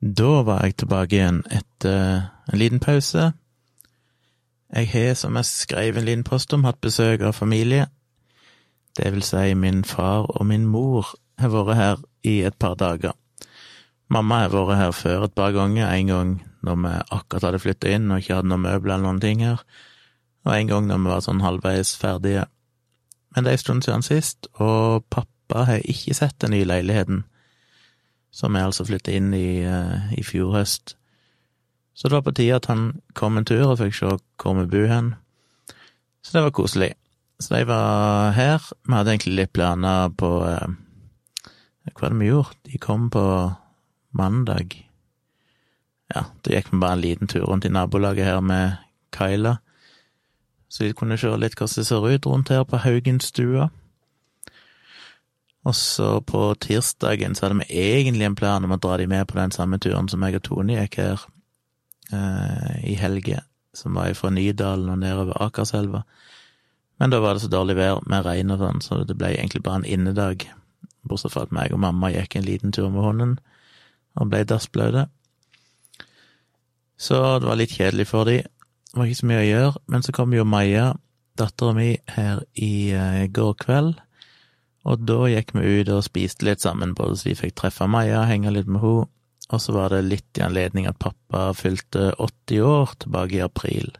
Da var jeg tilbake igjen etter en liten pause. Jeg har, som jeg skrev en liten post om, hatt besøk av familie. Det vil si, min far og min mor har vært her i et par dager. Mamma har vært her før et par ganger, en gang når vi akkurat hadde flytta inn og ikke hadde noen møbler eller noen ting her, og en gang når vi var sånn halvveis ferdige. Men det er en stund siden sist, og pappa har ikke sett den nye leiligheten som jeg altså flyttet inn i uh, i fjor høst. Så det var på tide at han kom en tur og fikk se hvor vi bor hen. Så det var koselig. Så de var her. Vi hadde egentlig litt planer på uh, Hva var det vi gjorde? De kom på mandag. Ja, da gikk vi bare en liten tur rundt i nabolaget her med Kyla, så vi kunne se litt hvordan det ser ut rundt her på Haugenstua. Og så på tirsdagen så hadde vi egentlig en plan om å dra de med på den samme turen som jeg og Tone gikk her eh, i helge, som var fra Nydalen og nedover Akerselva. Men da var det så dårlig vær med regn og sånn, så det ble egentlig bare en innedag. Bortsett fra at meg og mamma gikk en liten tur med hunden og ble dassblaute. Så det var litt kjedelig for de. Det var ikke så mye å gjøre, men så kom jo Maja, dattera mi, her i eh, går kveld og da gikk vi ut og spiste litt sammen, både så vi fikk treffe Maja, henge litt med henne, og så var det litt i anledning at pappa fylte 80 år tilbake i april.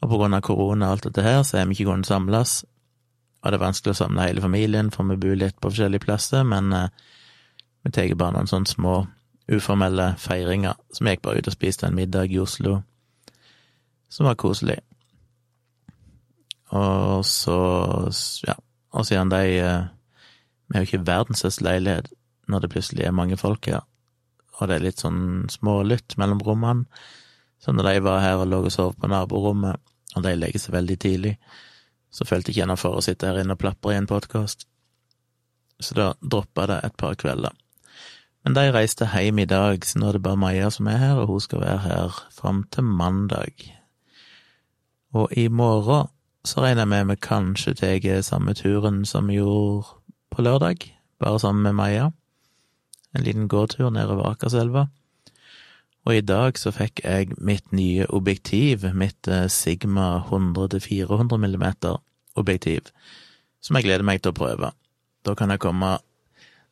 Og på grunn av korona og alt dette her, så er vi ikke kunnet samles, og det er vanskelig å samle hele familien, for vi bor litt på forskjellige plasser, men eh, vi tar bare noen sånne små uformelle feiringer, så vi gikk bare ut og spiste en middag i Oslo, som var koselig. Og så, ja, og siden de eh, Vi har jo ikke verdens største leilighet når det plutselig er mange folk her, og det er litt sånn smålytt mellom rommene. Så når de var her og lå og sov på naborommet, og de legger seg veldig tidlig, så følte jeg ikke noe for å sitte her inne og plapre i en podkast. Så da droppa det et par kvelder. Men de reiste hjem i dag, så nå er det bare Maja som er her, og hun skal være her fram til mandag. Og i morgen så regner jeg med vi kanskje tar samme turen som vi gjorde på lørdag, bare sammen med Maja. En liten gåtur nedover Akerselva. Og i dag så fikk jeg mitt nye objektiv, mitt eh, Sigma 100-400 mm-objektiv, som jeg gleder meg til å prøve. Da kan jeg komme,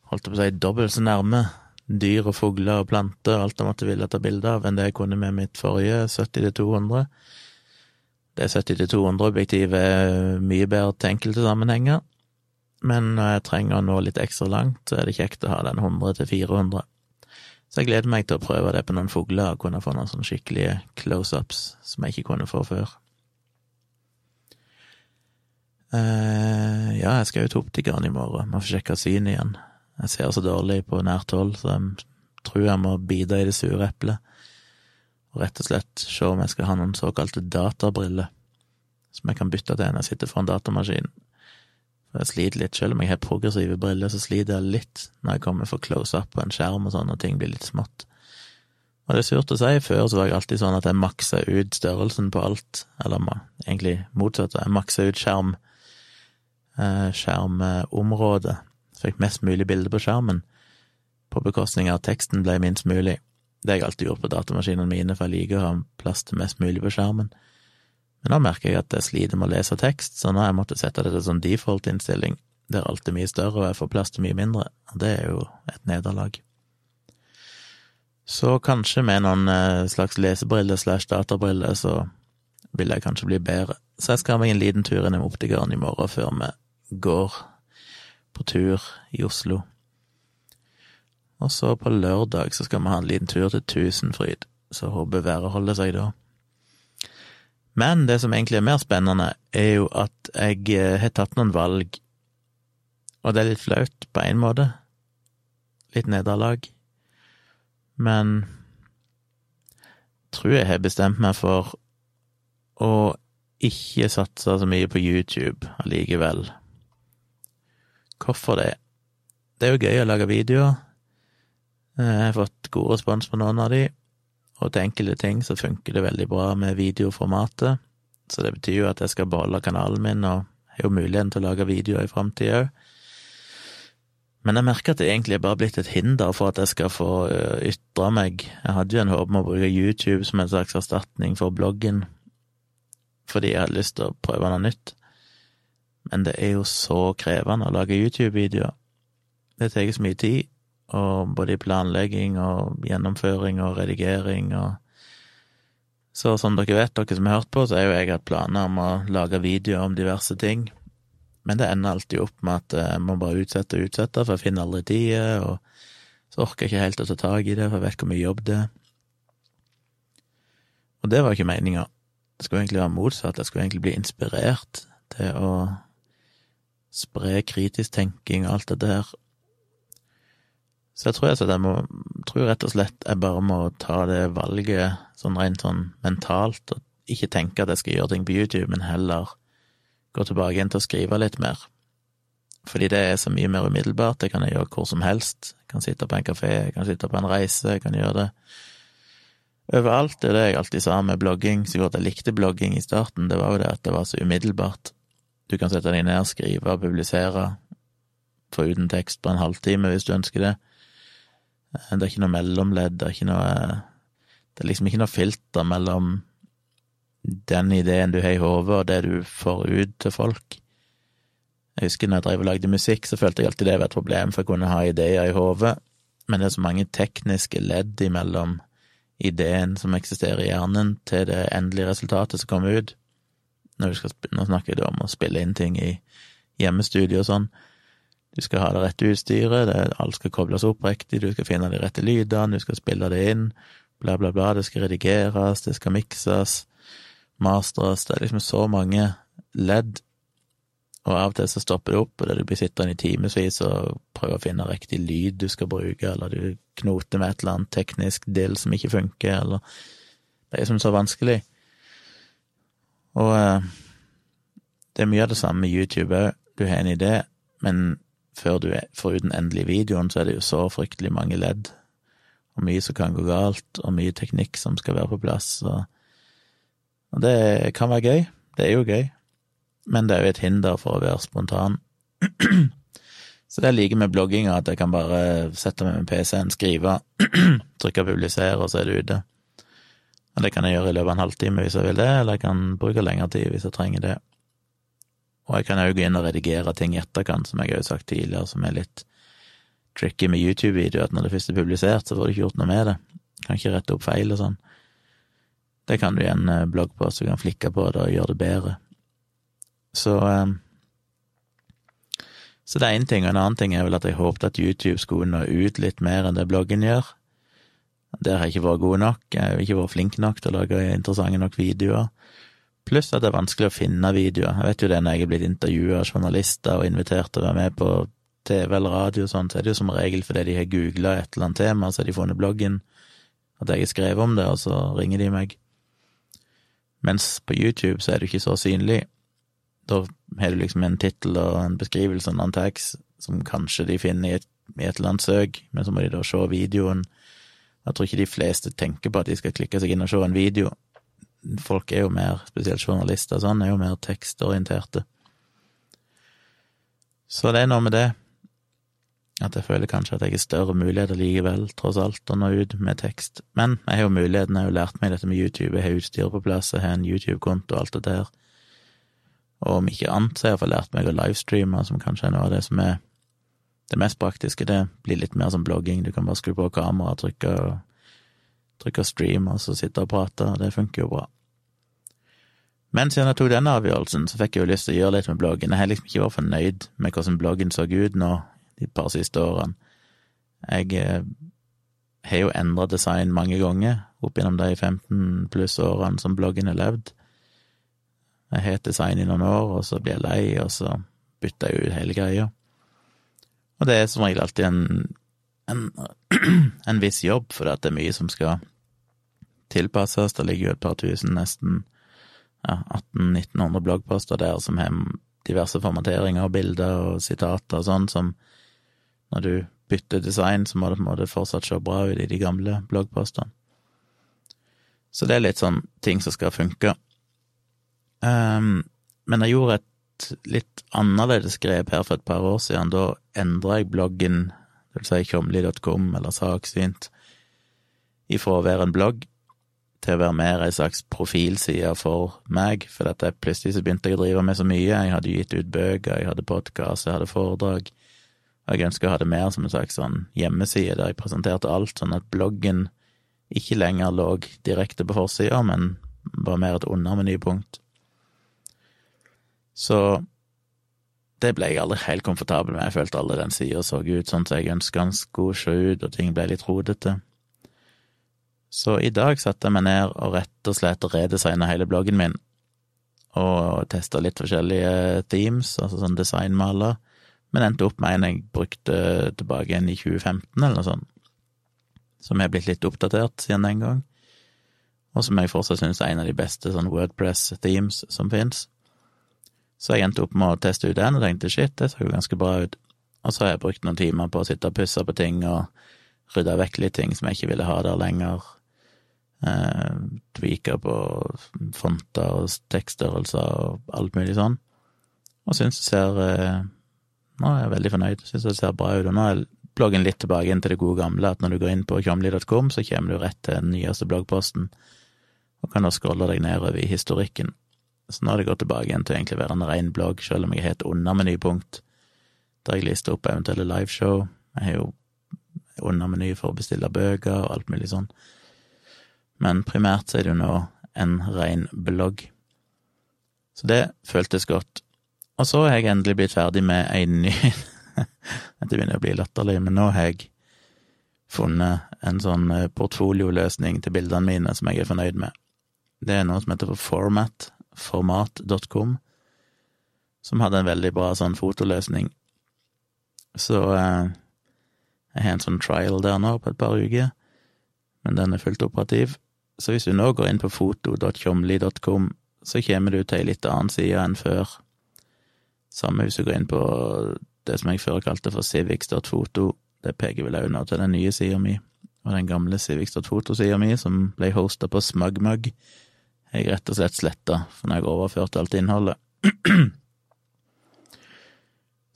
holdt jeg på å si, dobbelt så nærme dyr og fugler og planter og alt jeg måtte ville ta bilde av, enn det jeg kunne med mitt forrige 70-200. Det 70-200-objektivet er mye bedre til enkelte sammenhenger, men når jeg trenger å nå litt ekstra langt, så er det kjekt å ha den 100-400. Så jeg gleder meg til å prøve det på noen fugler og kunne få noen sånne skikkelige close-ups som jeg ikke kunne få før. Uh, ja, jeg skal jo til optikeren i morgen, må få sjekka synet igjen. Jeg ser så dårlig på nært hold, så jeg tror jeg må bite i det sure eplet rett og slett se om jeg skal ha noen såkalte databriller som jeg kan bytte til når jeg sitter foran datamaskin. For jeg sliter litt, selv om jeg har progressive briller, så sliter jeg litt når jeg kommer for close up på en skjerm og sånn, og ting blir litt smått. Og det er surt å si, før så var jeg alltid sånn at jeg maksa ut størrelsen på alt, eller egentlig motsatt, jeg maksa ut skjerm, eh, skjermområdet, fikk mest mulig bilde på skjermen, på bekostning av at teksten ble minst mulig. Det har jeg alltid gjort på datamaskinene mine, for jeg liker å ha plass til mest mulig på skjermen. Men nå merker jeg at jeg sliter med å lese tekst, så nå har jeg måttet sette det til sånn default-innstilling, der alt er mye større og jeg får plass til mye mindre, og det er jo et nederlag. Så kanskje med noen eh, slags lesebriller slash databriller, så vil jeg kanskje bli bedre. Så jeg skal ha meg en liten tur innom optikeren i morgen før vi går på tur i Oslo. Og så på lørdag så skal vi ha en liten tur til Tusenfryd, så håper været holder seg da. Men det som egentlig er mer spennende, er jo at jeg eh, har tatt noen valg, og det er litt flaut på en måte. Litt nederlag. Men tror jeg har bestemt meg for å ikke satse så mye på YouTube allikevel. Hvorfor det? Det er jo gøy å lage videoer, jeg har fått god respons på noen av de, og til enkelte ting så funker det veldig bra med videoformatet, så det betyr jo at jeg skal beholde kanalen min og har jo muligheten til å lage videoer i framtida òg. Men jeg merker at det egentlig bare er blitt et hinder for at jeg skal få ytre meg. Jeg hadde jo en håp om å bruke YouTube som en slags erstatning for bloggen, fordi jeg hadde lyst til å prøve noe nytt. Men det er jo så krevende å lage YouTube-videoer. Det tar så mye tid, og både i planlegging og gjennomføring og redigering og Så som dere vet, dere som har hørt på, så er jo jeg hatt planer om å lage videoer om diverse ting. Men det ender alltid opp med at jeg må bare utsette og utsette, for jeg finner aldri tida, og så orker jeg ikke helt å ta tak i det, for jeg vet hvor mye jobb det er. Og det var ikke meninga. Det skulle egentlig være motsatt, jeg skulle egentlig bli inspirert til å spre kritisk tenking og alt det der så jeg tror jeg, jeg må, tror rett og slett jeg bare må ta det valget sånn rent sånn mentalt, og ikke tenke at jeg skal gjøre ting på YouTube, men heller gå tilbake igjen til å skrive litt mer. Fordi det er så mye mer umiddelbart, det kan jeg gjøre hvor som helst. Jeg kan sitte på en kafé, jeg kan sitte på en reise, jeg kan gjøre det overalt. Det er det jeg alltid sa med blogging, så godt jeg likte blogging i starten, det var jo det at det var så umiddelbart. Du kan sette deg ned, skrive publisere, få uten tekst på en halvtime hvis du ønsker det. Det er ikke noe mellomledd, det er ikke noe Det er liksom ikke noe filter mellom den ideen du har i hodet, og det du får ut til folk. Jeg husker når jeg drev og lagde musikk, så følte jeg alltid det var et problem, for jeg kunne ha ideer i hodet, men det er så mange tekniske ledd imellom ideen som eksisterer i hjernen, til det endelige resultatet som kommer ut. Når skal, nå snakker jeg om å spille inn ting i hjemmestudio og sånn. Du skal ha det rette utstyret, det, alt skal kobles opp riktig, du skal finne de rette lydene, du skal spille det inn, bla, bla, bla, det skal redigeres, det skal mikses, mastres, det er liksom så mange ledd, og av og til så stopper det opp, og det du blir sittende i timevis og prøver å finne riktig lyd du skal bruke, eller du knoter med et eller annet teknisk del som ikke funker, eller Det er liksom så vanskelig. Og eh, det er mye av det samme med YouTube òg. Du har en idé, men før du får ut den endelige videoen, så er det jo så fryktelig mange ledd, og mye som kan gå galt, og mye teknikk som skal være på plass, og, og det kan være gøy. Det er jo gøy, men det er jo et hinder for å være spontan. så det liker med blogginga, at jeg kan bare sette meg med PC-en, skrive, trykke 'publisere', og så er det ute. Og det kan jeg gjøre i løpet av en halvtime hvis jeg vil det, eller jeg kan bruke lengre tid hvis jeg trenger det. Og jeg kan òg gå inn og redigere ting i etterkant, som jeg har sagt tidligere, som er litt tricky med YouTube-videoer, at når det først er publisert, så får du ikke gjort noe med det. Kan ikke rette opp feil og sånn. Det kan du i en eh, bloggpost, du kan flikke på det og gjøre det bedre. Så um, Så det er én ting, og en annen ting er vel at jeg håpet at YouTube skulle nå ut litt mer enn det bloggen gjør. Der har jeg ikke vært god nok, jeg har ikke vært flink nok til å lage interessante nok videoer. Pluss at det er vanskelig å finne videoer. Jeg vet jo det når jeg er blitt intervjua av journalister og invitert til å være med på TV eller radio og sånn, så er det jo som regel fordi de har googla et eller annet tema, så har de funnet bloggen, at jeg har skrevet om det, og så ringer de meg. Mens på YouTube så er det ikke så synlig. Da har du liksom en tittel og en beskrivelse og en tags som kanskje de finner i et, i et eller annet søk, men så må de da se videoen. Jeg tror ikke de fleste tenker på at de skal klikke seg inn og se en video folk er jo mer, spesielt journalister sånn, er jo mer tekstorienterte. Så det er noe med det, at jeg føler kanskje at jeg har større muligheter likevel, tross alt, å nå ut med tekst. Men jeg har jo muligheten, jeg har jo lært meg dette med YouTube, jeg har utstyr på plass, jeg har en YouTube-konto og alt det der. Og om ikke annet, så har jeg fått lært meg å livestreame, som kanskje er noe av det som er det mest praktiske. Det blir litt mer som blogging, du kan bare skru på kameraet, trykke, trykke stream, og så sitte og prate, og det funker jo bra. Men siden jeg tok denne avgjørelsen, så fikk jeg jo lyst til å gjøre litt med bloggen. Jeg har liksom ikke vært fornøyd med hvordan bloggen så ut nå de par siste årene. Jeg eh, har jo endra design mange ganger opp gjennom de 15 pluss årene som bloggen har levd. Jeg har et design i noen år, og så blir jeg lei, og så bytter jeg ut hele greia. Og det er som regel alltid en, en, en viss jobb, for det er mye som skal tilpasses. Det ligger jo et par tusen nesten ja, 1800-1900 bloggposter der som har diverse formateringer og bilder og sitater og sånn, som når du bytter design, så må det, på en måte fortsatt se bra ut i de gamle bloggpostene. Så det er litt sånn ting som skal funke. Um, men jeg gjorde et litt annerledes grep her for et par år siden. Da endra jeg bloggen, det vil si tjomli.com eller Saksynt, ifra å være en blogg til å være mer ei slags profilside for meg, for jeg plutselig så begynte jeg å drive med så mye. Jeg hadde gitt ut bøker, jeg hadde podkast, jeg hadde foredrag. Og jeg ønska å ha det mer som en slags sånn hjemmeside der jeg presenterte alt, sånn at bloggen ikke lenger lå direkte på forsida, men var mer et undermenypunkt. Så det ble jeg aldri helt komfortabel med, jeg følte aldri den sida så ut sånn som jeg ønska den skulle se ut, og ting ble litt rodete. Så i dag satte jeg meg ned og rett og slett redesigna hele bloggen min, og testa litt forskjellige themes, altså sånn designmaler, men endte opp med en jeg brukte tilbake igjen i 2015, eller noe sånt, som er blitt litt oppdatert siden den gang, og som jeg fortsatt syns er en av de beste sånn Wordpress-themes som fins. Så jeg endte opp med å teste ut den og tenkte shit, det ser jo ganske bra ut. Og så har jeg brukt noen timer på å sitte og pusse på ting og rydde vekk litt ting som jeg ikke ville ha der lenger. Eh, tweaka på fonter og tekststørrelser og alt mulig sånn. Og syns det ser eh, Nå er jeg veldig fornøyd, syns det ser bra ut. Og nå er bloggen litt tilbake inn til det gode gamle, at når du går inn på kjomli.com, så kommer du rett til den nyeste bloggposten, og kan da scrolle deg nedover i historikken. Så nå har det gått tilbake igjen til å egentlig være en ren blogg, selv om jeg er helt under menypunkt, der jeg lister opp eventuelle liveshow. Jeg har jo under meny for å bestille bøker og alt mulig sånn. Men primært er det jo nå en ren blogg. Så det føltes godt. Og så har jeg endelig blitt ferdig med ei ny Dette begynner å bli latterlig, men nå har jeg funnet en sånn eh, portfolioløsning til bildene mine som jeg er fornøyd med. Det er noe som heter for Format, format.com, som hadde en veldig bra sånn fotoløsning. Så eh, jeg har en sånn trial der nå på et par uker, men den er fullt operativ. Så hvis du nå går inn på foto.tjomli.com, så kommer du til ei litt annen side enn før. Samme hvis du går inn på det som jeg før kalte for civics.foto, det peker vel òg nå til den nye sida mi, og den gamle civics.foto-sida mi, som ble hosta på SmugMug, jeg rett og slett sletta, for når jeg overførte alt innholdet.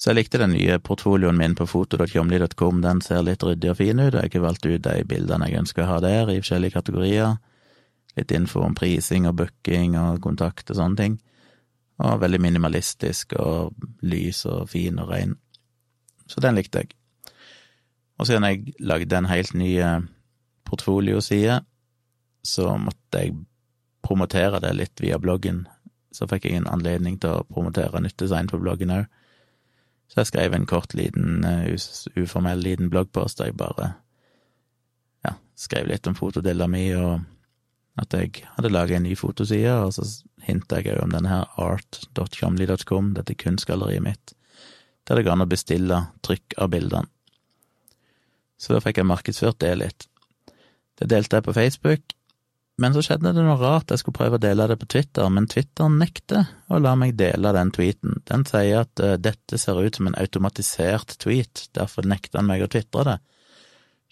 Så jeg likte den nye portfolioen min på foto.tjomli.com, den ser litt ryddig og fin ut, og jeg har valgt ut de bildene jeg ønsker å ha der, i forskjellige kategorier. Litt info om prising og booking og kontakt og sånne ting. Og veldig minimalistisk og lys og fin og rein. Så den likte jeg. Og siden jeg lagde en helt ny eh, portfolioside, så måtte jeg promotere det litt via bloggen. Så fikk jeg en anledning til å promotere nytt design på bloggen òg. Så jeg skrev en kort, liten, eh, uformell liten bloggpost der jeg bare ja, skrev litt om fotodilla mi, og at jeg hadde laget en ny fotoside, og så hinta jeg òg om denne her art.comly.com, dette kunstgalleriet mitt, der det går an å bestille trykk av bildene. Så da fikk jeg markedsført det litt. Det delte jeg på Facebook, men så skjedde det noe rart, jeg skulle prøve å dele det på Twitter, men Twitter nekter å la meg dele den tweeten. Den sier at uh, dette ser ut som en automatisert tweet, derfor nekter han meg å tvitre det,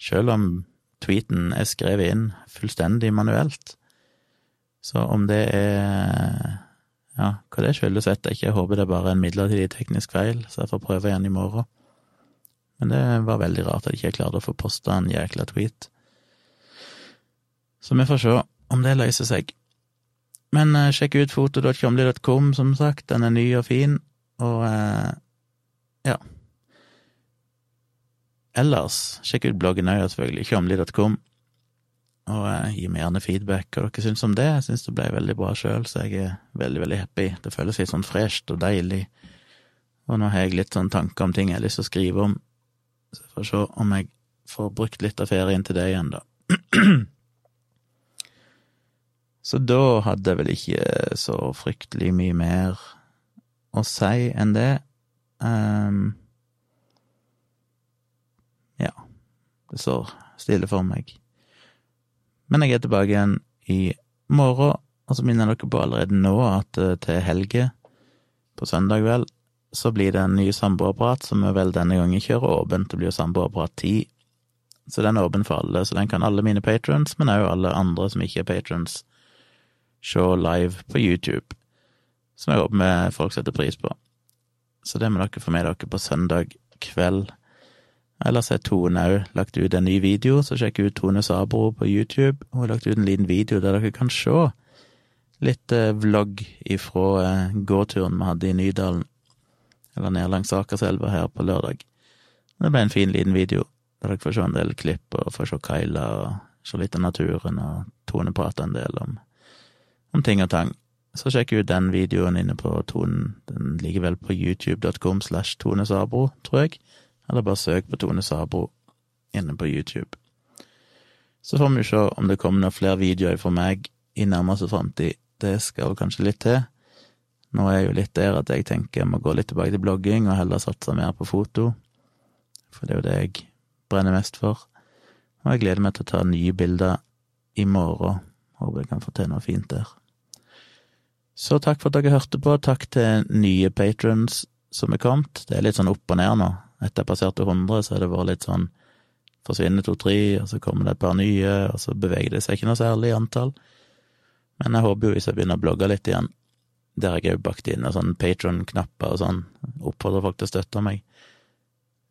selv om tweeten er skrevet inn fullstendig manuelt. Så om det er Ja, hva det skyldes, vet jeg ikke, jeg håper det er bare en midlertidig teknisk feil, så jeg får prøve igjen i morgen. Men det var veldig rart at jeg ikke klarte å få posta en jækla tweet. Så vi får se om det løser seg. Men eh, sjekk ut foto.tjomli.com, som sagt, den er ny og fin, og eh, ja. Ellers, sjekk ut bloggen òg, selvfølgelig, tjomli.com, og eh, gi meg gjerne feedback hva dere syns om det. Jeg syns det ble veldig bra sjøl, så jeg er veldig, veldig happy. Det føles litt sånn fresht og deilig, og nå har jeg litt sånn tanker om ting jeg har lyst til å skrive om, så jeg får se om jeg får brukt litt av ferien til det igjen, da. Så da hadde jeg vel ikke så fryktelig mye mer å si enn det. Um, ja, det står stille for meg. Men jeg er tilbake igjen i morgen, og så minner jeg dere på allerede nå at eh, til helge, på søndag vel, så blir det en ny samboerapparat, som vi vel denne gangen kjører åpent. Det blir jo samboerapparat 10. Så den er åpen for alle, så den kan alle mine patrons, men òg alle andre som ikke er patrons, se live på YouTube. som jeg håper folk setter pris på. Så det må dere få med dere på søndag kveld. Ellers har Tone òg lagt ut en ny video, så sjekk ut Tone Sabro på YouTube. Hun har lagt ut en liten video der dere kan se litt eh, vlogg ifra eh, gåturen vi hadde i Nydalen, eller ned langs Akerselva her på lørdag. Det ble en fin liten video, der dere får se en del klipp og får se Kaila, og se litt av naturen, og Tone prater en del om, om ting og tang. Så sjekk ut den videoen inne på Tonen. Den ligger vel på youtube.com slash Tone Sabro, tror jeg. Eller bare søk på Tone Sabro inne på YouTube. Så får vi se om det kommer noen flere videoer fra meg i nærmeste framtid. Det skal kanskje litt til. Nå er jeg jo litt der at jeg tenker jeg må gå litt tilbake til blogging og heller satse mer på foto, for det er jo det jeg brenner mest for. Og jeg gleder meg til å ta nye bilder i morgen. Håper jeg kan få til noe fint der. Så takk for at dere hørte på. Takk til nye patrons som er kommet. Det er litt sånn opp og ned nå. Etter jeg passerte 100, så har det vært litt sånn forsvinner to-tre, og så kommer det et par nye, og så beveger det seg ikke noe særlig i antall. Men jeg håper jo hvis jeg begynner å blogge litt igjen, der jeg òg bakt inn sånn Patron-knapper og sånn, oppfordrer folk til å støtte meg.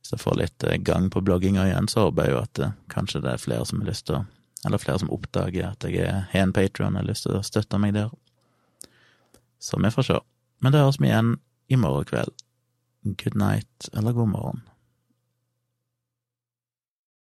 Hvis jeg får litt eh, gang på blogginga igjen, så håper jeg jo at eh, kanskje det er flere som har lyst til å Eller flere som oppdager at jeg har en Patron og har lyst til å støtte meg der. Så vi får se. Men det høres vi igjen i morgen kveld. Good night, eller god morgen.